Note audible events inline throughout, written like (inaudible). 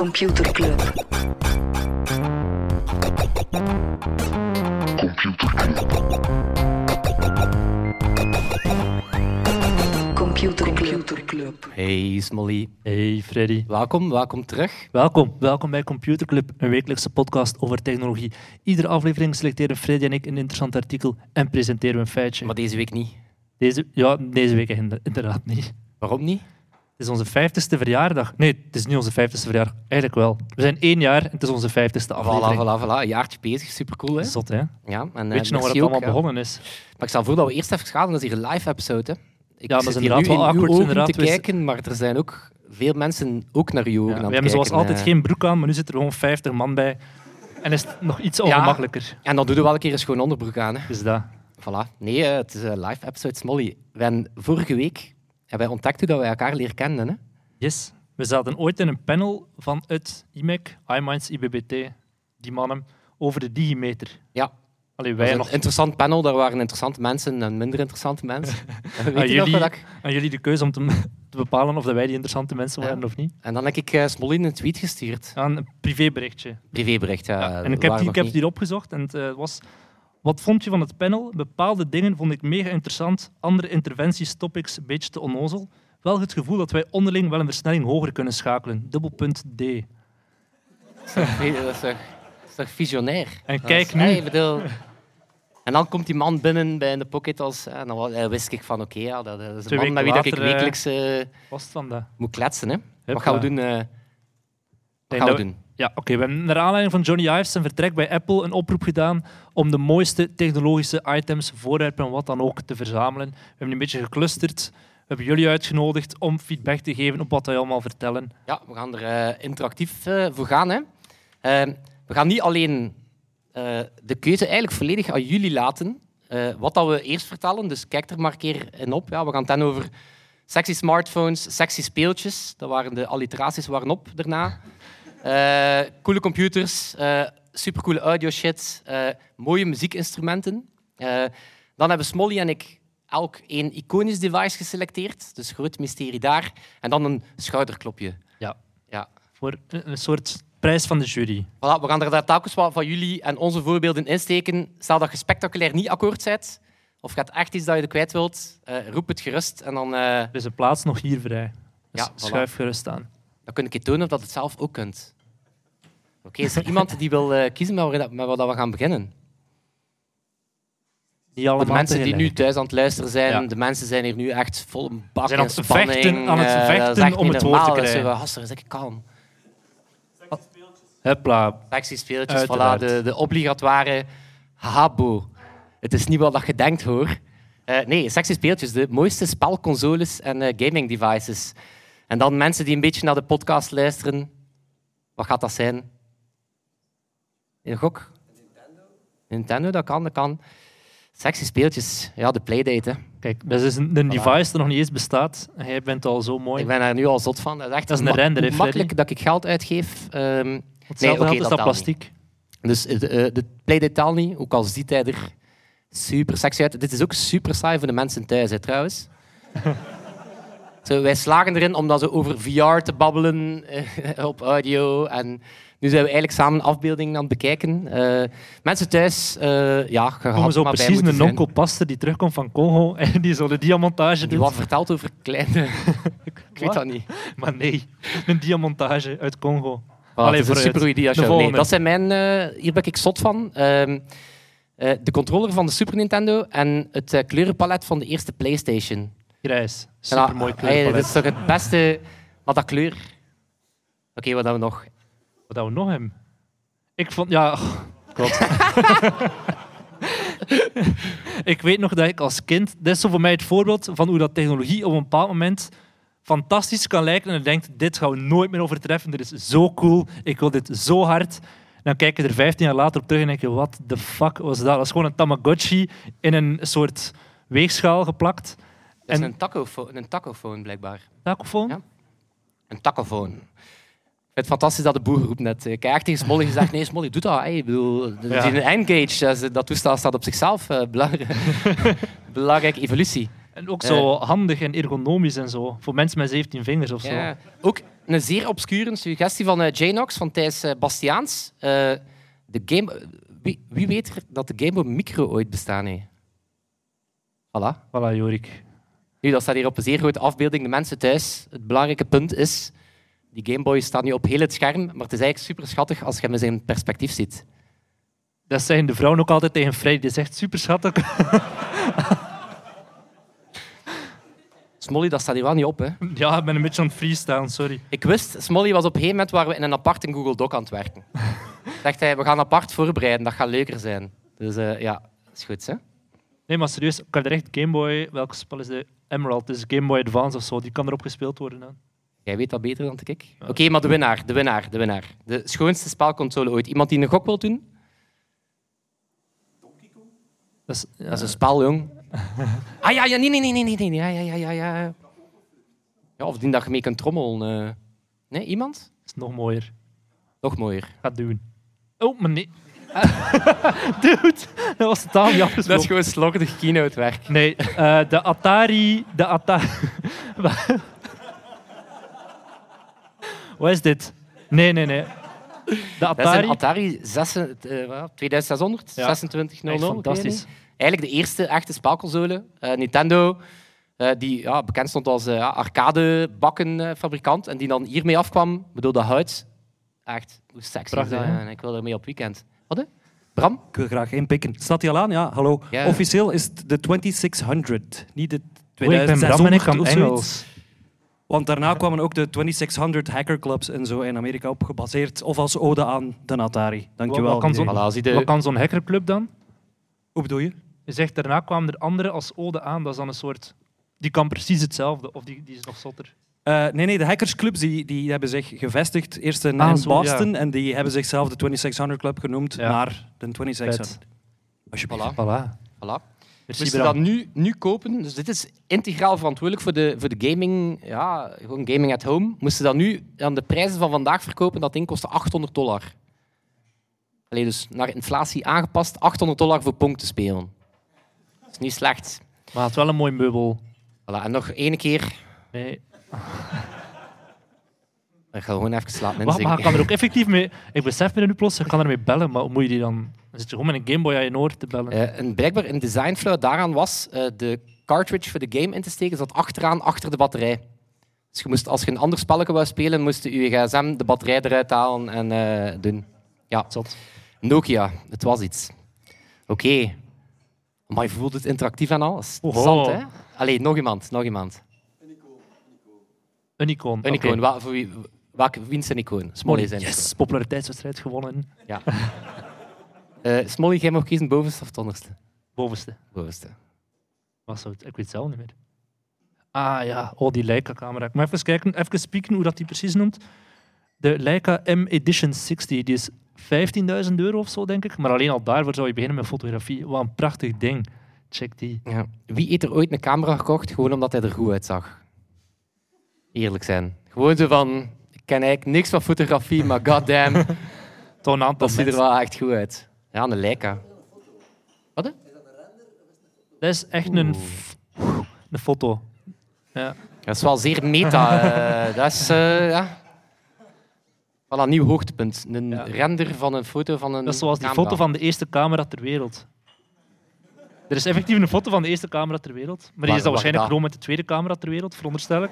Computer Club. Computer Club. Club. Hey Smolly, Hey Freddy. welkom, welkom terug. Welkom, welkom bij Computer Club, een wekelijkse podcast over technologie. Iedere aflevering selecteren Freddy en ik een interessant artikel en presenteren we een feitje. Maar deze week niet. Deze, ja, deze week inder- inderdaad niet. Waarom niet? Het is onze vijftigste verjaardag. Nee, het is niet onze vijftigste verjaardag. Eigenlijk wel. We zijn één jaar en het is onze vijftigste Voilà, aflevering. voilà, voilà. Een jaartje bezig, supercool hè. Zot, hè? Ja, en, eh, Weet je nog waar het allemaal ook, ja. begonnen is? Maar ik stel voor dat we eerst even gaan, dat is hier een live episode. Hè. Ik Ja, dat is inderdaad nu wel awkward, inderdaad. te We- kijken, maar er zijn ook veel mensen ook naar uw ogen Ja, aan we hebben zoals altijd eh. geen broek aan, maar nu zit er gewoon 50 man bij. En is het nog iets ongemakkelijker. En dan doen we wel een keer een schoon onderbroek aan. Hè. Dus dat. Voilà. Nee, eh, het is een live episode Smolly. We hebben vorige week hebben wij ontdekt hoe dat wij elkaar leren kennen. Hè. Yes. We zaten ooit in een panel van het IMEC, iMinds, IBBT, die mannen, over de digimeter. Ja, Allee, dat was wij een interessant panel. Daar waren interessante mensen en minder interessante mensen. (laughs) Aan jullie, ik... aan jullie de keuze om te, te bepalen of dat wij die interessante mensen Ja. waren of niet. En dan heb ik uh, Smolin een tweet gestuurd. Aan een privéberichtje. Privébericht, ja. Ja, en ik heb, die, ik heb die opgezocht en het eh, was... Wat vond je van het panel? Bepaalde dingen vond ik mega interessant, andere interventies, topics, een beetje te onnozel. Wel het gevoel dat wij onderling wel een versnelling hoger kunnen schakelen. Dubbelpunt D. Dat is toch- dat is toch- visionair? En kijk nu. hey, bedoel- En dan komt die man binnen bij de pocket als... En dan wa- eh, wist ik van, oké, ja, dat, is een man met wie dat ik later, wekelijks eh, moet kletsen. Hè. Wat gaan we doen? eh, wat gaan we dat doen? Ja, oké. We hebben naar aanleiding van Johnny Ives zijn vertrek bij Apple een oproep gedaan om de mooiste technologische items, voorwerpen en wat dan ook te verzamelen. We hebben een beetje geclusterd. We hebben jullie uitgenodigd om feedback te geven op wat wij allemaal vertellen. Ja, we gaan er eh, interactief eh, voor gaan. Hè. Eh, we gaan niet alleen de keuze eigenlijk volledig aan jullie laten. wat dat we eerst vertellen, dus kijk er maar een keer in op. Ja, we gaan het dan over sexy smartphones, sexy speeltjes. Dat waren de alliteraties op daarna. Eh, coole computers, eh supercoole audio shit, eh, mooie muziekinstrumenten. Dan hebben Smolly en ik elk één iconisch device geselecteerd. Dus groot mysterie daar. En dan een schouderklopje. Ja. Ja. Voor een soort prijs van de jury. Voilà, we gaan er daar telkens wat van jullie en onze voorbeelden insteken. Stel dat je spectaculair niet akkoord bent, of gaat echt iets dat je er kwijt wilt, roep het gerust en dan, Er is een plaats nog hier vrij. Dus Ja, voilà. schuif gerust aan. Dan kun ik je tonen of dat je het zelf ook kunt. Oké, is er iemand die wil eh, kiezen met, waar- met wat dat we gaan beginnen? De mensen die nu thuis aan het luisteren zijn, Ja. de mensen zijn hier nu echt vol een bak Zijn aan en het spanning. vechten- aan het eh, dat is vechten echt om het woord te krijgen. Hasser, zeg ik kalm. Sexy speeltjes, Uiteraard. voilà, de, de obligatoire habo. Het is niet wat dat je denkt, hoor. Eh, nee, sexy speeltjes, de mooiste spelconsoles en eh, gaming devices. En dan mensen die een beetje naar de podcast luisteren. Wat gaat dat zijn? Een gok? Nintendo. Nintendo, dat kan, dat kan. Sexy speeltjes, ja, de Playdate. Hè. Kijk, dat is een, een device dat nog niet eens bestaat. En jij bent al zo mooi. Ik ben daar nu al zot van. Dat is echt Dat is een render, hè, makkelijk dat ik geld uitgeef. Ehm, Hetzelfde oké, geld is dat dat niet. plastiek. Dus eh, de, eh, de Playdate taal niet, ook al ziet hij er super sexy uit. Dit is ook super saai voor de mensen thuis, hè, trouwens. (laughs) zo, wij slagen erin om dan zo over VR te babbelen eh, (laughs) op audio. En nu zijn we eigenlijk samen afbeeldingen aan het bekijken. Eh, mensen thuis, eh ja, je Komen had zo maar precies een onkel paster die terugkomt van Congo (laughs) en die zo de diamontage Die wat vertelt over kleine... (laughs) ik weet Wat? dat niet. Maar nee, een diamontage uit Congo. Voilà, Allee, het is een vooruit. super idee. De Nee, dat zijn mijn... hier ben ik zot van. Ehm, eh, de controller van de Super Nintendo en het kleurenpalet van de eerste PlayStation. Grijs. En Super dat- mooi hey, Dat is toch het beste... Wat dat kleur... Oké, wat hebben we nog? Wat hebben we nog hebben? Ik vond... Ja... oh, God. (laughs) ik weet nog dat ik als kind... Dit is zo voor mij het voorbeeld van hoe dat technologie op een bepaald moment fantastisch kan lijken. En je denkt, dit gaan we nooit meer overtreffen. Dit is zo cool. Ik wil dit zo hard. En dan kijk je er 15 jaar later op terug en denk je, what the fuck was dat? Dat is gewoon een Tamagotchi in een soort weegschaal geplakt. Is En- een, tacofo een tacofoon, blijkbaar. Tacofoon? Ja. Een tacofoon. Ik vind het fantastisch dat de boer roept net. Ik heb echt tegen Smolly gezegd, nee Smolly, doe dat. Hey, ik bedoel, Ja. een N-gauge, dat, toestel staat op zichzelf. eh, belangrijk, (laughs) belangrijke evolutie. En ook zo handig en ergonomisch en zo. Voor mensen met 17 vingers of zo. Ja. Ook een zeer obscure suggestie van eh Janox, van Thijs eh, Bastiaans. Eh, de game... wie, wie weet dat de Game Boy Micro ooit bestaan heeft? Voilà. Voilà, Jorik. Nu, dat staat hier op een zeer grote afbeelding. De mensen thuis, het belangrijke punt is... Die Game Boy staat nu op heel het scherm, maar het is eigenlijk super schattig als je hem in perspectief ziet. Dat zeggen de vrouwen ook altijd tegen Freddy. Die zegt super schattig. (laughs) Smolly, dat staat hier wel niet op, hè. Ja, ik ben een beetje aan het freestylen, sorry. Ik wist, Smolly was op een gegeven moment waar we in een apart in Google Doc aan het werken. (laughs) Dacht hij, we gaan apart voorbereiden, dat gaat leuker zijn. Dus eh, ja, dat is goed, hè. Nee, maar serieus, ik heb er echt Game Boy... Welk spel is de Emerald? Is Game Boy Advance of zo. Die kan erop gespeeld worden. Hè. Jij weet dat beter dan ik. Oké, maar de winnaar, de winnaar, de winnaar. De schoonste spelconsole ooit. Iemand die een gok wil doen? Dat is, ja, Dat is een spel, jong. (laughs) Ah ja, ja, nee, nee, nee, nee, nee, nee. Ja, ja, ja, ja, ja. Ja, of die dat je mee kunt trommelen. eh. Nee, iemand? dat is nog mooier. Nog mooier. Ga doen. Oh, maar nee. (laughs) Dude, dat was totaal niet Dat is gewoon slordig keynote-werk. Nee, eh, de Atari... De Atari... (laughs) Wat is dit? Nee, nee, nee. De Dat is Atari... een Atari 6, eh, wat, 2600, Ja. 2600. Echt fantastisch. Eigenlijk de eerste echte spelconsole. Eh, Nintendo, eh, die ja, bekend stond als eh, arcadebakkenfabrikant en die dan hiermee afkwam. Ik bedoel, dat hout. Echt, hoe sexy is Prachtig, dat? hè? En ik wil ermee op weekend. Wat? Bram? Ik wil graag inpikken. Staat hij al aan? Ja, hallo. Ja. Officieel is het de 2600, niet de Oei, ik ben Bram en ik 2600 kan of zoiets. Engels. Want daarna kwamen ook de 2600 hackerclubs en zo in Amerika op gebaseerd. Of als ode aan de Atari. Dankjewel. Wat kan zo'n- iedereen. Voilà, zie de- Wat kan zo'n hackerclub dan? Hoe bedoel je? Je zegt daarna kwamen er anderen als ode aan. Dat is dan een soort... Die kan precies hetzelfde. Of die, die is nog zotter. Eh, nee, nee, de hackersclubs die, die hebben zich gevestigd eerst in, Ah, in Boston en die hebben zichzelf de 2600 Club genoemd Ja. naar de 2600. Alsjeblieft. Voilà. Voilà. Voilà. Merci, Moest je Bram. dat nu, nu kopen, dus dit is integraal verantwoordelijk voor de, voor de gaming, ja, gewoon gaming at home. Moesten dat nu aan de prijzen van vandaag verkopen, dat ding kostte 800 dollar. Allee, dus naar inflatie aangepast, 800 dollar voor Pong te spelen. Dat is niet slecht. Maar het is wel een mooi meubel. Voilà, en nog één keer, Nee. (laughs) ik ga gewoon even slapen Wacht, maar je kan er ook effectief mee... Ik besef me nu plots, je kan ermee bellen, maar hoe moet je die dan... Dan zit je gewoon met een Gameboy aan je oor te bellen. Eh, en blijkbaar een designflow daaraan was eh, de cartridge voor de game in te steken, zat achteraan achter de batterij. Dus je moest, als je een ander spelletje wou spelen, moest je je gsm de batterij eruit halen en eh, doen. Ja, Zot. Nokia, het was iets. Oké. Maar je voelt het interactief en alles. Zand, hè? Allee, nog iemand, nog iemand. Een icoon. Een Oké. icoon. Wa- voor wie, welke, wie is een icoon? Smolly is een Yes, populariteitswedstrijd gewonnen. Ja. (laughs) Eh, Smolly, jij mag kiezen bovenste of onderste? Bovenste. Bovenste. Wat zou het? Ik weet het zelf niet meer. Ah ja, oh, die Leica-camera. Moet even kijken, even spieken hoe dat die precies noemt. De Leica M Edition 60, die is 15.000 euro of zo, denk ik. Maar alleen al daarvoor zou je beginnen met fotografie. Wat een prachtig ding. Check die. Ja. Wie heeft er ooit een camera gekocht gewoon omdat hij er goed uitzag? Eerlijk zijn. Gewoon zo van, ik ken eigenlijk niks van fotografie, maar goddamn, (laughs) aantal dat ziet er mensen. wel echt goed uit. Ja, een Leica. Wat? hè? Dat is echt een, f- een foto. Ja. Dat is wel zeer meta. eh, (laughs) dat is, eh ja... Voilà, nieuw hoogtepunt. Een Ja. render van een foto van een Dat is zoals die camera. foto van de eerste camera ter wereld. Er is effectief een foto van de eerste camera ter wereld. Maar die Waar- is dan waar waarschijnlijk dat? gewoon met de tweede camera ter wereld, veronderstel ik.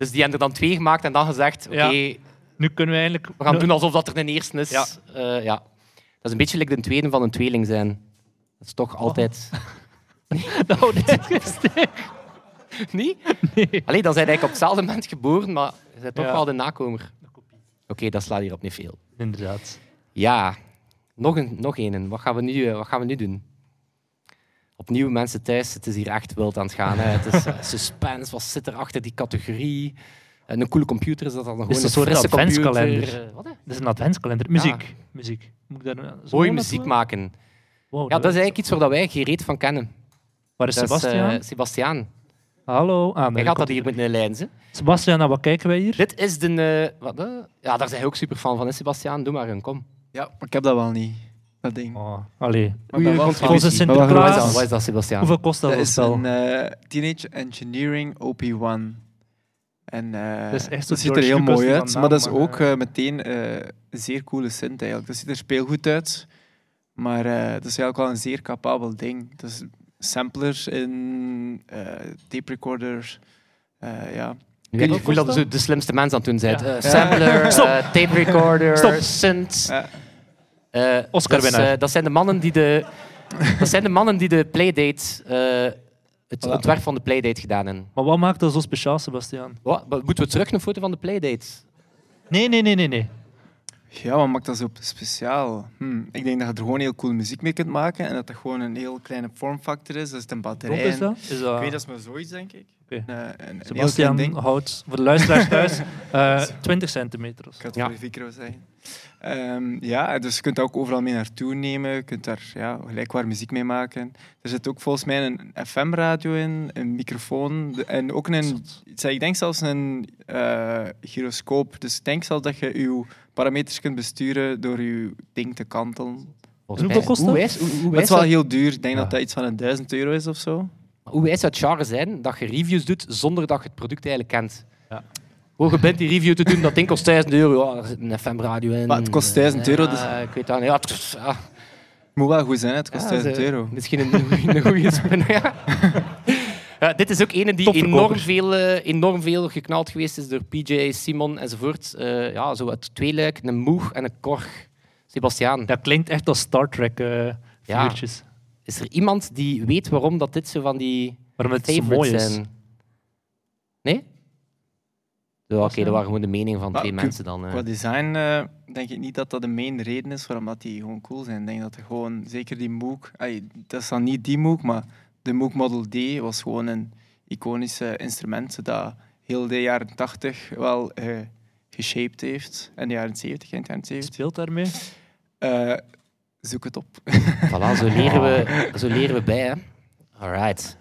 Dus die hebben er dan twee gemaakt en dan gezegd, oké, Ja. Nu kunnen we eigenlijk... we gaan doen alsof dat er een eerste is. Ja. Eh, ja. Dat is een beetje like de tweede van een tweeling zijn. Dat is Oh. toch altijd... (laughs) Nou, dit is (laughs) Niet? Nee. Allee, dan zijn eigenlijk op hetzelfde moment geboren, maar je bent toch Ja. wel de nakomer. Oké, dat slaat hier op niet veel. Inderdaad. Ja, nog een. Nog een. Wat, gaan we nu, eh, wat gaan we nu doen? Opnieuw, mensen thuis, het is hier echt wild aan het gaan. Hè. Het is eh, (laughs) suspense, wat zit er achter die categorie? En een coole computer is dat dan gewoon is een, soort frisse computer. adventskalender. Eh, Wat, hè? Dat is een adventskalender. Muziek. Muziek. Moet ik daar zo Mooi muziek maken. Wow, Ja, dat is eigenlijk iets waar wij geen reet van kennen. Waar is Dat is, eh, Sebastian? Sebastiaan. Hallo. Ah, Hij gaat dat hier met een lijn. Hè. Sebastian, naar wat kijken wij hier? Dit is de... eh, wat, hè? Ja, daar zijn je ook super fan van, hè, Sebastiaan. Doe maar een, kom. Ja, maar ik heb dat wel niet. Dat ding. Oh, allee. Wat is Sinterklaas. dat, wat is dat Sebastiaan? Hoeveel kost dat, Dat is een eh, Teenage Engineering OP1. En eh, Dat is echt zo dat ziet er heel Lucas mooi uit, maar dat is ook eh, meteen eh, een zeer coole synth eigenlijk. Dat ziet er speelgoed uit, maar eh, dat is eigenlijk wel een zeer capabel ding. Dat is samplers in, eh tape recorder, eh, ja. Ik gevoel dat de slimste mens aan het doen bent. Ja. Sampler, tape recorder, synth. Eh, Oscar-winnaar. dus, eh, dat zijn de mannen die de, dat zijn de, mannen die de Playdate, eh, het Voilà. ontwerp van de Playdate gedaan hebben. Maar wat maakt dat zo speciaal, Sebastiaan? Wat? Moeten we terug een foto van de Playdate? Nee, nee, nee, nee. nee. Ja, wat maakt dat zo speciaal? Hm, Ik denk dat je er gewoon heel cool muziek mee kunt maken en dat dat gewoon een heel kleine vormfactor is. Dat is een batterij. Is dat? Is dat... Ik weet, dat is maar zoiets, denk ik. Oké. Een, ding. houdt, voor de luisteraars thuis, (laughs) eh 20 centimeter. Ik ga het Ja. voor de micro zeggen. Ehm, ja, dus je kunt dat ook overal mee naartoe nemen. Je kunt daar ja, gelijkwaar muziek mee maken. Er zit ook volgens mij een FM-radio in, een microfoon en ook een, zeg, ik denk zelfs een eh, gyroscoop. Dus ik denk zelfs dat je je parameters kunt besturen door je ding te kantelen. Hoeveel kost hoe dat? wijs, hoe, hoe, Maar het is wel heel duur. Ik denk Ja. dat dat iets van een 1000 euro is of zo. hoe wijs zou het genre zijn dat je reviews doet zonder dat je het product eigenlijk kent? Ja. Hoe je bent die review te doen, dat ding kost 1000 euro. Ja, er zit een FM-radio in. Maar het kost 1000 euro, dus- Ja, ik weet dat niet. Ja, het kost- ja. Het moet wel goed zijn, het kost Ja, 1000 ze- euro. Misschien een, goede spin. Ja. (laughs) Ja, dit is ook een die enorm veel, eh, enorm veel geknald geweest is door PJ, Simon enzovoort. Eh ja, zo het tweeluik, een Moog en een Korg. Sebastiaan, Dat klinkt echt als Star Trek eh Ja. figuurtjes. is er iemand die weet waarom dat dit zo van die Waarom het zo mooi is. zijn? Nee? Ja, Oké, dat waren gewoon de mening van Maar twee mensen dan. eh. Qua design eh, denk ik niet dat dat de main reden is waarom dat die gewoon cool zijn. Ik denk dat er gewoon, zeker die Moog, ay, dat is dan niet die Moog, maar de Moog Model D was gewoon een iconische instrument dat heel de jaren 80 wel eh geshaped heeft. En de jaren 70, eind jaren 70. Speelt daarmee? Eh, zoek het op. Voilà, zo leren we, (laughs) zo leren we bij, hè. Alright. (laughs)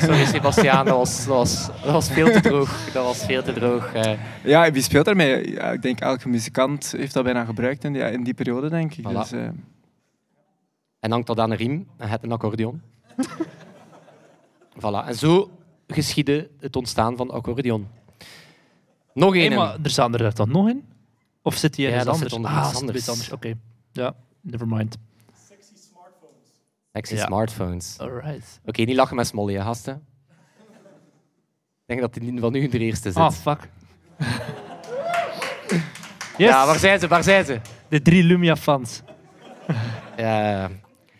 Sorry, Sebastiaan, dat was, dat, was, dat was veel te droog. Dat was veel te droog. eh. Ja, wie speelt daarmee? Ja, ik denk elke muzikant heeft dat bijna gebruikt in die, in die periode, denk ik. Voilà. Dus, eh, En hangt dat aan een riem en het een accordeon. (laughs) voilà. En zo geschiedde het ontstaan van accordeon. Nog Hey, één. maar er staan er dan nog in? Of zit hij Ja, ergens dat anders? zit onder ah, zit er iets anders. Oké. Ja, never mind. Ja. smartphones. Alright. Oké, niet lachen met Smolly, hè, gasten. Ik denk dat die van u de eerste zit. Ah, fuck. yes. Ja, waar zijn ze? Waar zijn ze? De drie Lumia-fans. Ja.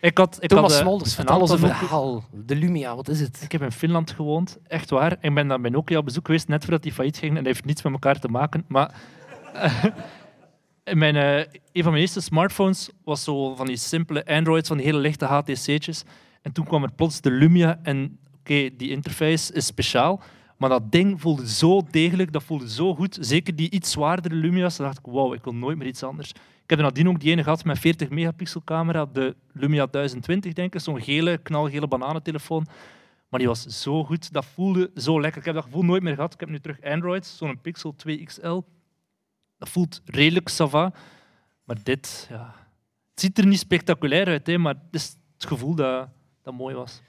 Ik had, ik Thomas had, eh, Smolders, vertel ons een verhaal. De Lumia, wat is het? Ik heb in Finland gewoond, echt waar. Ik ben dan bij Nokia op bezoek geweest, net voordat die failliet ging. En dat heeft niets met elkaar te maken. Maar in (laughs) mijn, eh, een van mijn eerste smartphones was zo van die simpele Androids, van die hele lichte HTC'tjes. En toen kwam er plots de Lumia. En oké, die interface is speciaal. Maar dat ding voelde zo degelijk, dat voelde zo goed. Zeker die iets zwaardere Lumia's. Dan dacht ik, wauw, ik wil nooit meer iets anders. Ik heb er nadien ook die ene gehad met 40 megapixel camera, de Lumia 1020 denk ik, zo'n gele, knalgele bananentelefoon. Maar die was zo goed, dat voelde zo lekker. Ik heb dat gevoel nooit meer gehad. Ik heb nu terug Android, zo'n Pixel 2 XL. Dat voelt redelijk sava. Maar dit, ja... Het ziet er niet spectaculair uit, hè, maar het is het gevoel dat, dat mooi was.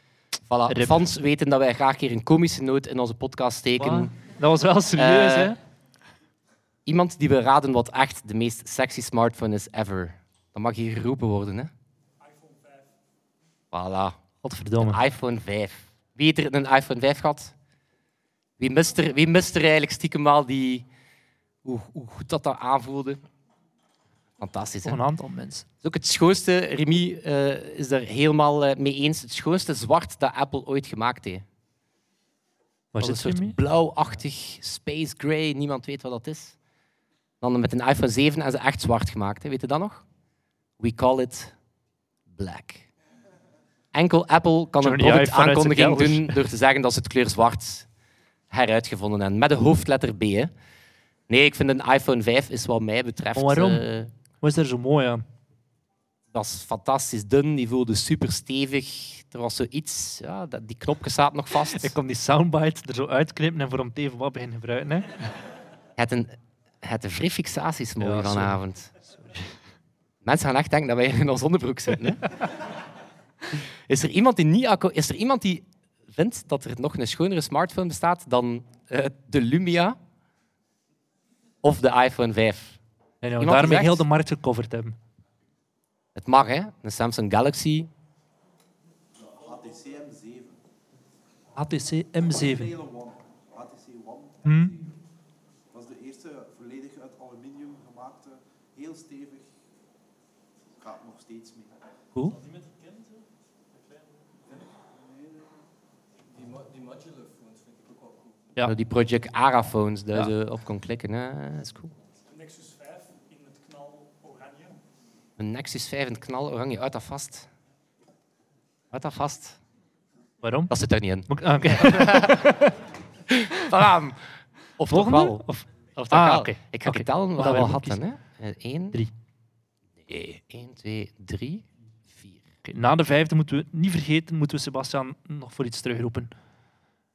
Voilà. Rip. Fans weten dat wij graag keer een komische noot in onze podcast steken. Wat? Dat was wel serieus, Eh, hè? Iemand die we raden wat echt de meest sexy smartphone is ever. Dat mag hier geroepen worden, hè? iPhone 5. Voilà. Godverdomme. Een iPhone 5. Wie heeft er een iPhone 5 gehad? Wie mist er, wie mist er eigenlijk stiekem wel die... Hoe, hoe goed dat dat aanvoelde? Fantastisch? Voor een aantal mensen. Dat is ook het schoonste, Remy eh, is daar helemaal eh, mee eens, het schoonste zwart dat Apple ooit gemaakt heeft. Waar is zit een soort blauwachtig space gray, niemand weet wat dat is. Dan met een iPhone 7 hebben ze echt zwart gemaakt. Hè. Weet je dat nog? We call it black. Enkel Apple kan een productaankondiging doen door te zeggen dat ze het kleur zwart heruitgevonden hebben. Met de hoofdletter B. Hè. Nee, ik vind een iPhone 5 is wat mij betreft... Maar waarom? eh, Wat is er zo mooi aan? dat is fantastisch dun, die voelde super stevig. Er was zoiets, ja, dat, die knopjes zaten nog vast. (laughs) Ik kon die soundbite er zo uitknippen en voor hem even wat beginnen gebruiken. Hè. Het een, het een vrij fixaties mooi Ja, sorry. vanavond. Mensen gaan echt denken dat wij in ons onderbroek zitten. Hè? (laughs) Is er iemand die niet Is er iemand die vindt dat er nog een schonere smartphone bestaat dan eh, de Lumia of de iPhone 5? En ja, Iemand daarmee die heel de markt gecoverd hebben. Het mag, hè? Een Samsung Galaxy. HTC M7. Hele One. HTC One. Hm? Dat is de eerste volledig uit aluminium gemaakte, heel stevig. Gaat nog steeds mee. Cool. Ja. Zo Die Project Ara phones, daar je op kon klikken. Dat is cool. Nexus 5 in het knal oranje. Een Nexus 5 in het knal oranje. Uit dat vast. Uit dat vast. Waarom? Dat zit er niet in. Ik- ah, Oké. (laughs) Bam! Of toch Volgende? wel? Of, Of Ah, oké. Ik ga Oké. je tellen wat we al hadden. Hè? Eén. Drie. Nee, één, twee, drie, vier. Oké, Na de vijfde moeten we niet vergeten, moeten we Sebastian nog voor iets terugroepen.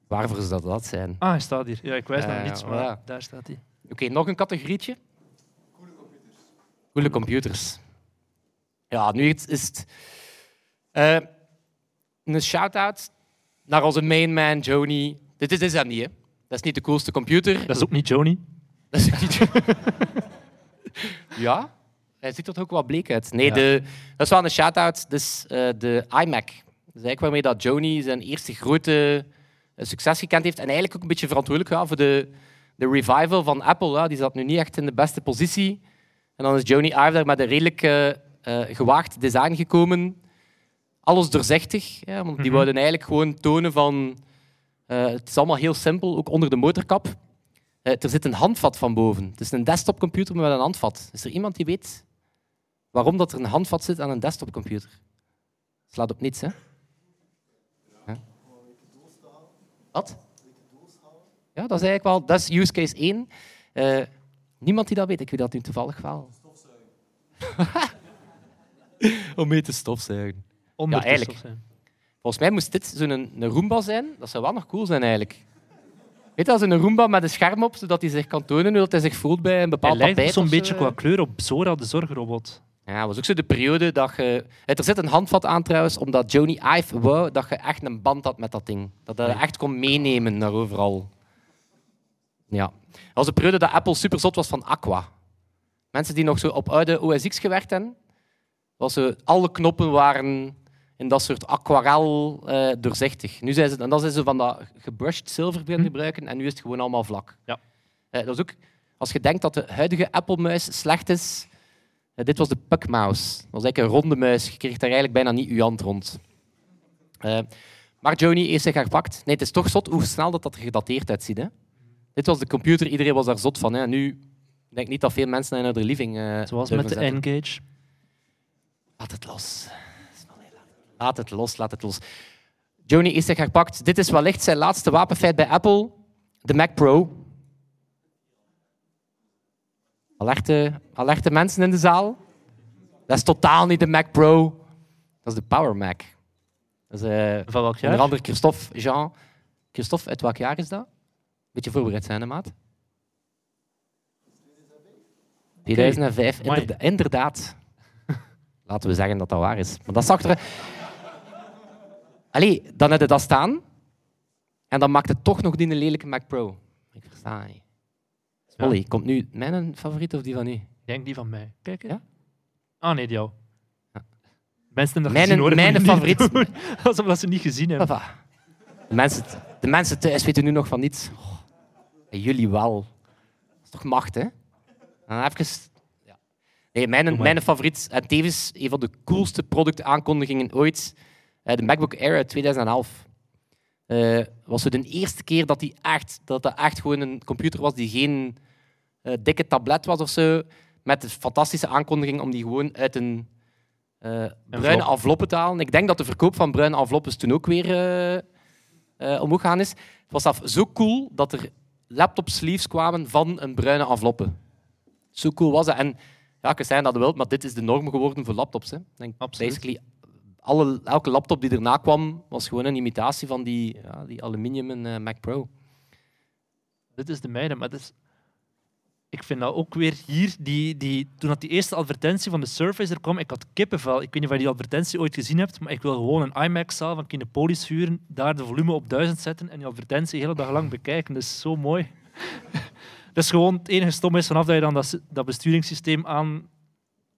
Waarvoor zou dat zijn? Ah, hij staat hier. Ja, ik wijs naar niets, maar voilà. daar staat hij. Oké, nog een categorietje. Coole computers. Ja, nu is het eh, een shout-out naar onze main man, Joni. Dit is, dit is hem niet, hè. Dat is niet de coolste computer. Dat is ook niet Joni. (laughs) Dat is ook niet... (laughs) ja, hij ziet er ook wel bleek uit. Nee, Ja. de, dat is wel een shout-out. Dus eh, de iMac. Dat is eigenlijk waarmee dat Joni zijn eerste grote eh, succes gekend heeft. En eigenlijk ook een beetje verantwoordelijk ja, voor de, de revival van Apple. Ja. Die zat nu niet echt in de beste positie. En dan is Joni Ive daar met een redelijk eh, eh, gewaagd design gekomen. Alles doorzichtig. Ja, want die Mhm. wouden eigenlijk gewoon tonen van... eh, het is allemaal heel simpel, ook onder de motorkap. Er zit een handvat van boven. Het is een desktopcomputer met een handvat. Is er iemand die weet waarom dat er een handvat zit aan een desktopcomputer? Slaat op niets, hè? Ja. Wat? Ja, dat is eigenlijk wel... Dat is use case 1. Eh, niemand die dat weet. Ik weet dat nu toevallig wel. (laughs) Om mee te stofzuigen. Onder Ja, eigenlijk. stof zijn. Volgens mij moest dit zo'n een, een Roomba zijn. Dat zou wel nog cool zijn, eigenlijk. Weet je, als een Roomba met een scherm op, zodat hij zich kan tonen hoe hij zich voelt bij een Hij bepaald lijkt ook tapijt. zo'n beetje qua kleur op Zora, de zorgrobot. Ja, was ook zo de periode dat je... Er zit een handvat aan trouwens, omdat Joni Ive wou dat je echt een band had met dat ding. Dat je dat echt kon meenemen naar overal. Ja. Dat was de periode dat Apple super zot was van Aqua. Mensen die nog zo op oude OS X gewerkt hebben, was zo, alle knoppen waren in dat soort aquarel eh, doorzichtig. Nu zijn ze, en dat zijn ze van dat gebrushed zilver beginnen gebruiken en nu is het gewoon allemaal vlak. Ja. Eh, dat is ook, als je denkt dat de huidige Apple-muis slecht is, eh, dit was de Puckmouse. Dat was eigenlijk een ronde muis. Je kreeg daar eigenlijk bijna niet je hand rond. Eh, maar Joni heeft zich gepakt. Nee, het is toch zot hoe snel dat, dat er gedateerd uitziet. Hè? Dit was de computer, iedereen was daar zot van. Hè? Nu ik denk niet dat veel mensen naar de living eh Zoals met de zetten. N-Gage. Laat het los. Laat het los, laat het los. Joni is zich gepakt. Dit is wellicht zijn laatste wapenfeit bij Apple. De Mac Pro. Alerte, alerte mensen in de zaal. Dat is totaal niet de Mac Pro. Dat is de Power Mac. Dat is eh, Van welk onder jaar? andere Christophe Jean. Christophe, uit welk jaar is dat? Beetje voorbereid zijn, hè, maat? 2005, Amai. inderda- inderdaad. Laten we zeggen dat dat waar is. Maar dat zag er... Allee, dan heb je dat staan. En dan maakt het toch nog die een lelijke Mac Pro. Ik versta niet. Olly, komt nu mijn favoriet of die van u? Ik denk die van mij. Kijk, hè. Ja? Ah, nee, die jou. Ja. Mensen hebben dat Mijn- gezien, mijn favoriet. (laughs) Alsof dat ze niet gezien hebben. Papa. De mensen, de mensen thuis weten nu nog van niets. Oh, jullie wel. Dat is toch macht, hè? En even... Ja. Nee, mijn, mijn favoriet, en tevens een van de coolste productaankondigingen ooit, eh, de MacBook Air uit 2011. Eh, was het de eerste keer dat, die echt, dat dat echt gewoon een computer was die geen eh, dikke tablet was of zo, met de fantastische aankondiging om die gewoon uit een eh, bruine enveloppe te halen. Ik denk dat de verkoop van bruine enveloppes toen ook weer eh, omhoog gaan is. Het was zelf zo cool dat er laptop sleeves kwamen van een bruine enveloppe. Zo cool was dat. En ja, ik zeggen dat wilt, maar dit is de norm geworden voor laptops. Hè. Denk Absoluut. basically alle, elke laptop die erna kwam, was gewoon een imitatie van die, ja, die aluminium en, Mac Pro. Dit is de mijne, maar het is... ik vind dat ook weer hier, die, die, toen dat die eerste advertentie van de Surface er kwam, ik had kippenvel. Ik weet niet of je die advertentie ooit gezien hebt, maar ik wil gewoon een IMAX-zaal van Kinepolis huren, daar de volume op 1000 zetten en die advertentie de hele dag lang bekijken. Dat is zo mooi. (laughs) dat is gewoon het enige stom is vanaf dat je dan dat, dat besturingssysteem aan,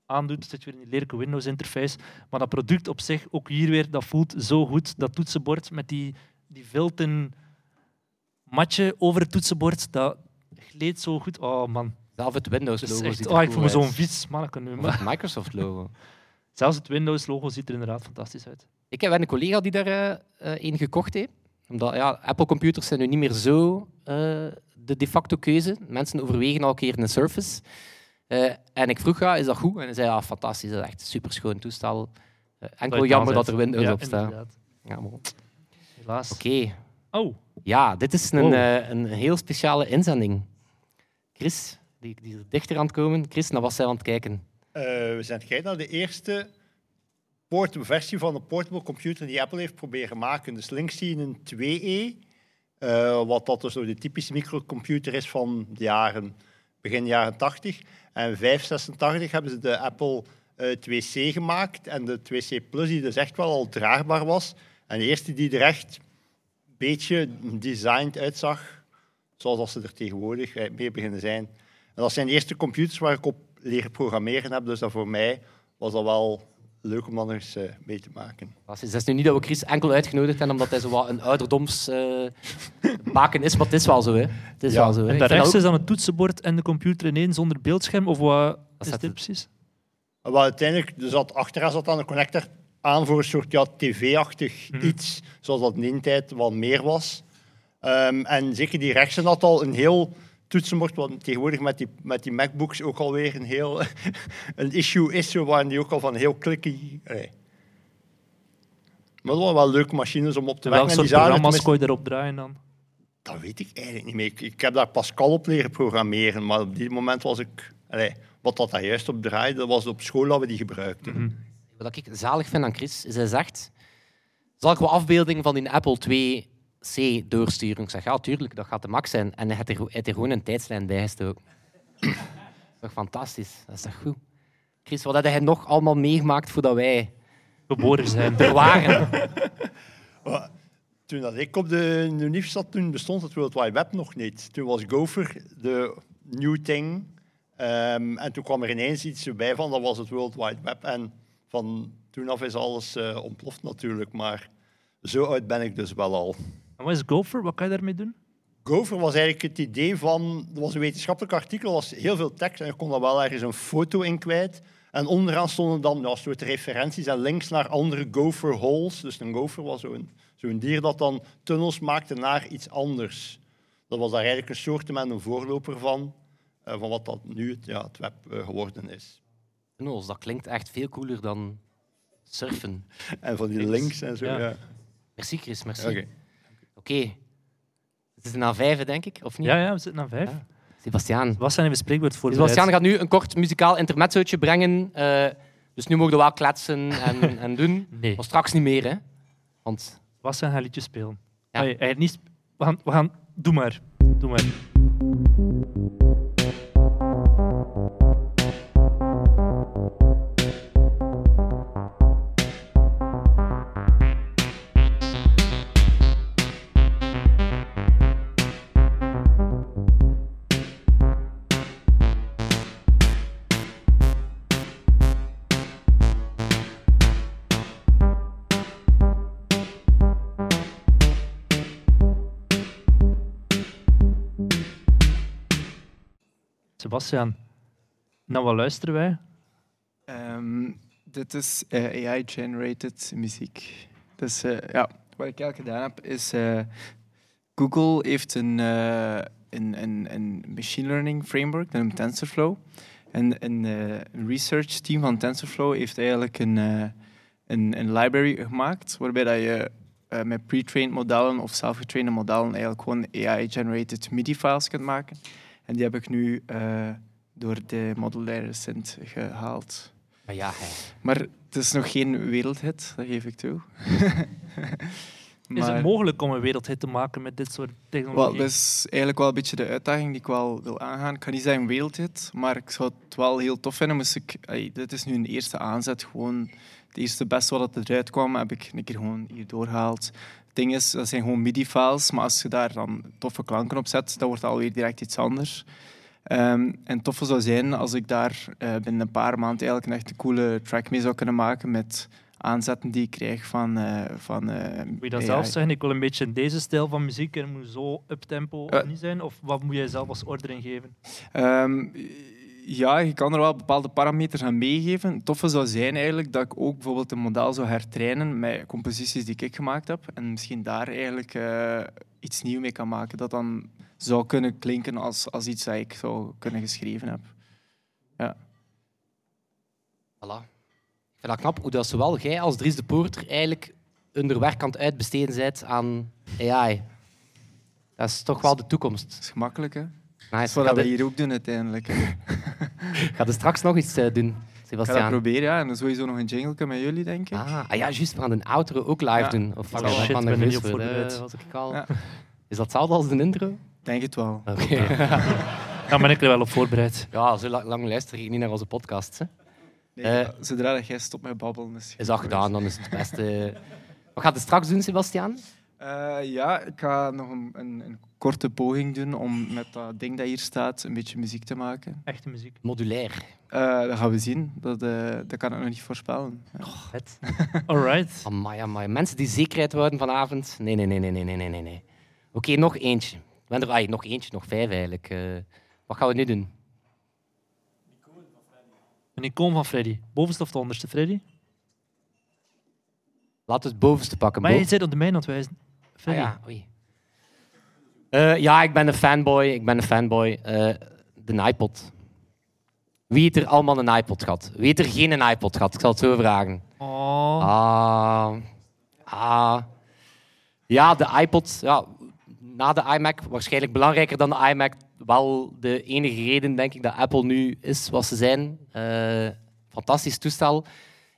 aandoet, zit je weer in die lelijke Windows-interface. Maar dat product op zich, ook hier weer, dat voelt zo goed. Dat toetsenbord met die, die vilten matje over het toetsenbord, dat gleed zo goed. Oh man, Zelf het Windows-logo ziet er oh, ik voel me zo'n vies manneke nu. Maar het Microsoft-logo. zelfs het Windows-logo ziet er inderdaad fantastisch uit. Ik heb een collega die daar eh, eh, een gekocht heeft. Omdat ja, Apple-computers zijn nu niet meer zo eh, de de facto keuze. Mensen overwegen al een keer een Surface. Eh, en ik vroeg, ja, is dat goed? En hij zei, ja, fantastisch, dat is echt een superschoon toestel. Enkel jammer dat er Windows Ja, op staat. Ja, maar- Oké. Helaas. Oh, Ja, dit is een, Oh. een heel speciale inzending. Chris, die, die is dichter aan het komen. Chris, naar wat zijn we aan het kijken? Eh, we zijn kijken naar de eerste portable versie van een portable computer die Apple heeft proberen maken. Dus links zie je een 2E, eh, wat dat dus de typische microcomputer is van de jaren, begin jaren 80. En 586 hebben ze de Apple eh, 2C gemaakt en de 2C Plus die dus echt wel al draagbaar was. En de eerste die er echt een beetje designed uitzag, zoals dat ze er tegenwoordig eh, mee beginnen zijn. En dat zijn de eerste computers waar ik op leren programmeren heb, dus dat voor mij was dat wel leuk om dat er eens eh, mee te maken. Het is nu niet dat we Chris enkel uitgenodigd hebben omdat hij zo wat een ouderdoms eh, baken is, maar het is wel zo. Hè. Het is Ja, wel zo. Hè. en rechts is dan het toetsenbord en de computer ineens zonder beeldscherm? Of wat is dit het- precies? Wel, uiteindelijk, dus dat achteraan zat dan een connector aan voor een soort ja, tv-achtig iets, zoals dat in die tijd wel meer was. Ehm, en zeker die rechtse had al een heel toetsenbord, wat tegenwoordig met die, met die MacBooks ook alweer een heel (laughs) een issue is, zo waren die ook al van heel clicky. Allee. Maar dat waren wel leuke machines om op te werken. Er programma's kon je erop draaien dan? Dat weet ik eigenlijk niet meer. Ik, ik heb daar Pascal op leren programmeren, maar op die moment was ik... Allee, wat dat daar juist op draaide, dat was op school dat we die gebruikten. Wat ik zalig vind aan Chris, is hij zegt... Zal ik wel afbeelding van die Apple 2C doorsturen? Ik zeg, ja, tuurlijk, dat gaat de max zijn. En hij heeft er, er gewoon een tijdslijn bij gestoken. (coughs) dat is toch fantastisch? Dat is toch goed? Chris, wat had hij nog allemaal meegemaakt voordat wij Geboren zijn. waren? (laughs) Toen ik op de UNIF zat, toen bestond het World Wide Web nog niet. Toen was Gopher de new thing. Ehm, en toen kwam er ineens iets bij van, dat was het World Wide Web. En van toen af is alles eh, ontploft natuurlijk, maar zo oud ben ik dus wel al. En wat is Gopher? Wat kan je daarmee doen? Gopher was eigenlijk het idee van... Er was een wetenschappelijk artikel, er was heel veel tekst en je kon daar wel ergens een foto in kwijt. En onderaan stonden dan ja, soort referenties en links naar andere gopher holes. Dus een gopher was zo'n zo'n dier dat dan tunnels maakte naar iets anders. Dat was daar eigenlijk een soort met een voorloper van, eh, van wat dat nu het, ja, het web eh, geworden is. Tunnels, dat klinkt echt veel cooler dan surfen. En van die links en zo, Ja. ja. Merci, Chris, merci. Oké. Oké. Het is na vijf, denk ik, of niet? Ja, ja, we zitten aan vijf. Ja. Sebastiaan. Wat zijn we bespreekwoord voor Sebastiaan gaat nu een kort muzikaal intermezzootje brengen. eh, dus nu mogen we wel kletsen en, (laughs) en doen. Nee. Maar straks niet meer, hè. Want Wat zijn liedjes spelen? Ja. Nee, niet. We gaan, we gaan... Doe maar. Doe maar. Sebastiaan, naar wat luisteren wij? Ehm, dit is eh, AI-generated muziek. Dus eh, ja, wat ik eigenlijk gedaan heb, is eh, Google heeft een, een, een, een machine learning framework, dat TensorFlow. En een, research team van TensorFlow heeft eigenlijk een, een, een library gemaakt, waarbij dat je met pre-trained modellen of zelfgetrainde modellen eigenlijk gewoon AI-generated MIDI-files kunt maken. En die heb ik nu eh, door de modulaire synth gehaald. maar ja, hij. Maar het is nog geen wereldhit, dat geef ik toe. (laughs) Is het Maar- mogelijk om een wereldhit te maken met dit soort Wel, technologie? dat is eigenlijk wel een beetje de uitdaging die ik wel wil aangaan. Ik kan niet zeggen wereldhit, maar ik zou het wel heel tof vinden. Moest ik, dit is nu een eerste aanzet. Gewoon het eerste beste wat eruit kwam, heb ik een keer gewoon hier doorgehaald. Ding is, dat zijn gewoon MIDI-files, maar als je daar dan toffe klanken op zet, dan wordt het alweer direct iets anders. Ehm, en toffe zou zijn als ik daar eh, binnen een paar maanden eigenlijk een echt een coole track mee zou kunnen maken met aanzetten die ik krijg van... eh van eh, Moet je dat AI. zelf zeggen? Ik wil een beetje deze stijl van muziek en moet zo uptempo Ja. of niet zijn? Of wat moet jij zelf als order in geven? Ehm, ja, je kan er wel bepaalde parameters aan meegeven. Het toffe zou zijn eigenlijk dat ik ook bijvoorbeeld een model zou hertrainen met composities die ik gemaakt heb. En misschien daar eigenlijk eh, iets nieuws mee kan maken. Dat dan zou kunnen klinken als, als iets dat ik zou kunnen geschreven heb. Voilà. Ik vind dat knap hoe dat zowel jij als Dries de Poorter eigenlijk hun werk aan het uitbesteden bent aan AI. Dat is toch wel de toekomst. Dat is gemakkelijk, hè? Dat Nice. is wat Ga we hier ook doen uiteindelijk. hè. (laughs) ga je straks nog iets eh, doen, Ik ga dat proberen, ja. En dan sowieso nog een jingle met jullie, denk ik. Ah, ah ja, juist. We gaan een outro ook live Ja. doen. Of Oh, dat shit, van de ben er voorbereid. was ik al. Ja. Is dat hetzelfde als de intro? Denk het wel. Oké. Daar (laughs) ben ik er wel op voorbereid. ja, zo la- lang luister ik niet naar onze podcast. Hè. Nee, Eh, zodra dat jij stopt met babbelen... Is, Is dat gedaan, dan is het het beste. Wat gaat je straks doen, Sebastiaan? Eh, ja, ik ga nog een, een, een korte poging doen om met dat ding dat hier staat een beetje muziek te maken. Echte muziek. Modulair. Uh, dat gaan we zien. Dat, eh, dat kan ik nog niet voorspellen. Ja. het. vet. (laughs) Alright. Amai. Mensen die zekerheid houden vanavond. Nee, nee, nee, nee, nee, nee, nee. Oké, nog eentje. We er, ay, nog eentje, nog vijf eigenlijk. Eh, wat gaan we nu doen? Een icoon van Freddy. Een icoon van Freddy. Bovenste of de onderste, Freddy? Laat het bovenste pakken. Maar je zit op de mijn aan het wijzen. Ah Freddy. Ja, oei. Eh, ja, ik ben een fanboy. Ik ben een fanboy. Eh, de iPod. Wie heeft er allemaal een iPod gehad? Wie heeft er geen een iPod gehad? Ik zal het zo vragen. Oh. Ah. Ah. Ja, de iPod. Ja, na de iMac, waarschijnlijk belangrijker dan de iMac. Wel de enige reden, denk ik, dat Apple nu is wat ze zijn. Eh, fantastisch toestel.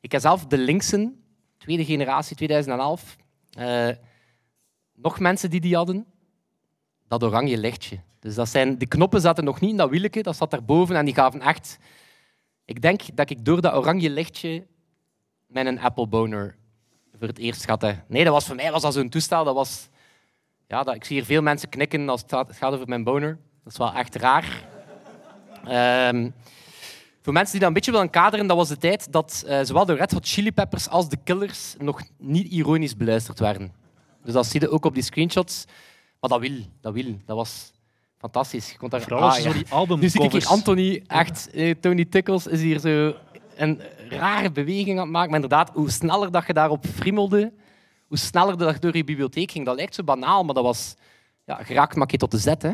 Ik heb zelf de linksen, tweede generatie, 2011. Eh, nog mensen die die hadden. Dat oranje lichtje. Dus dat zijn, de knoppen zaten nog niet in dat wieletje, dat zat daarboven en die gaven echt... Ik denk dat ik door dat oranje lichtje een Apple boner voor het eerst heb. Nee, dat was voor mij was dat zo'n toestel. Dat was, ja, dat, ik zie hier veel mensen knikken als het gaat, het gaat over mijn boner. Dat is wel echt raar. Ehm, voor mensen die dat een beetje willen kaderen, dat was de tijd dat eh, zowel de Red Hot Chili Peppers als de Killers nog niet ironisch beluisterd werden. Dus dat zie je ook op die screenshots. Maar dat wil, dat wil. Dat was fantastisch. Je kon daar, Vooral Ah, zo die Nu zie ik hier Anthony, echt, eh, Tony Tickles is hier zo een rare beweging aan het maken. Maar inderdaad, hoe sneller dat je daarop friemelde, hoe sneller dat je door je bibliotheek ging. Dat lijkt zo banaal, maar dat was ja, geraakt keer tot de zet. Hè.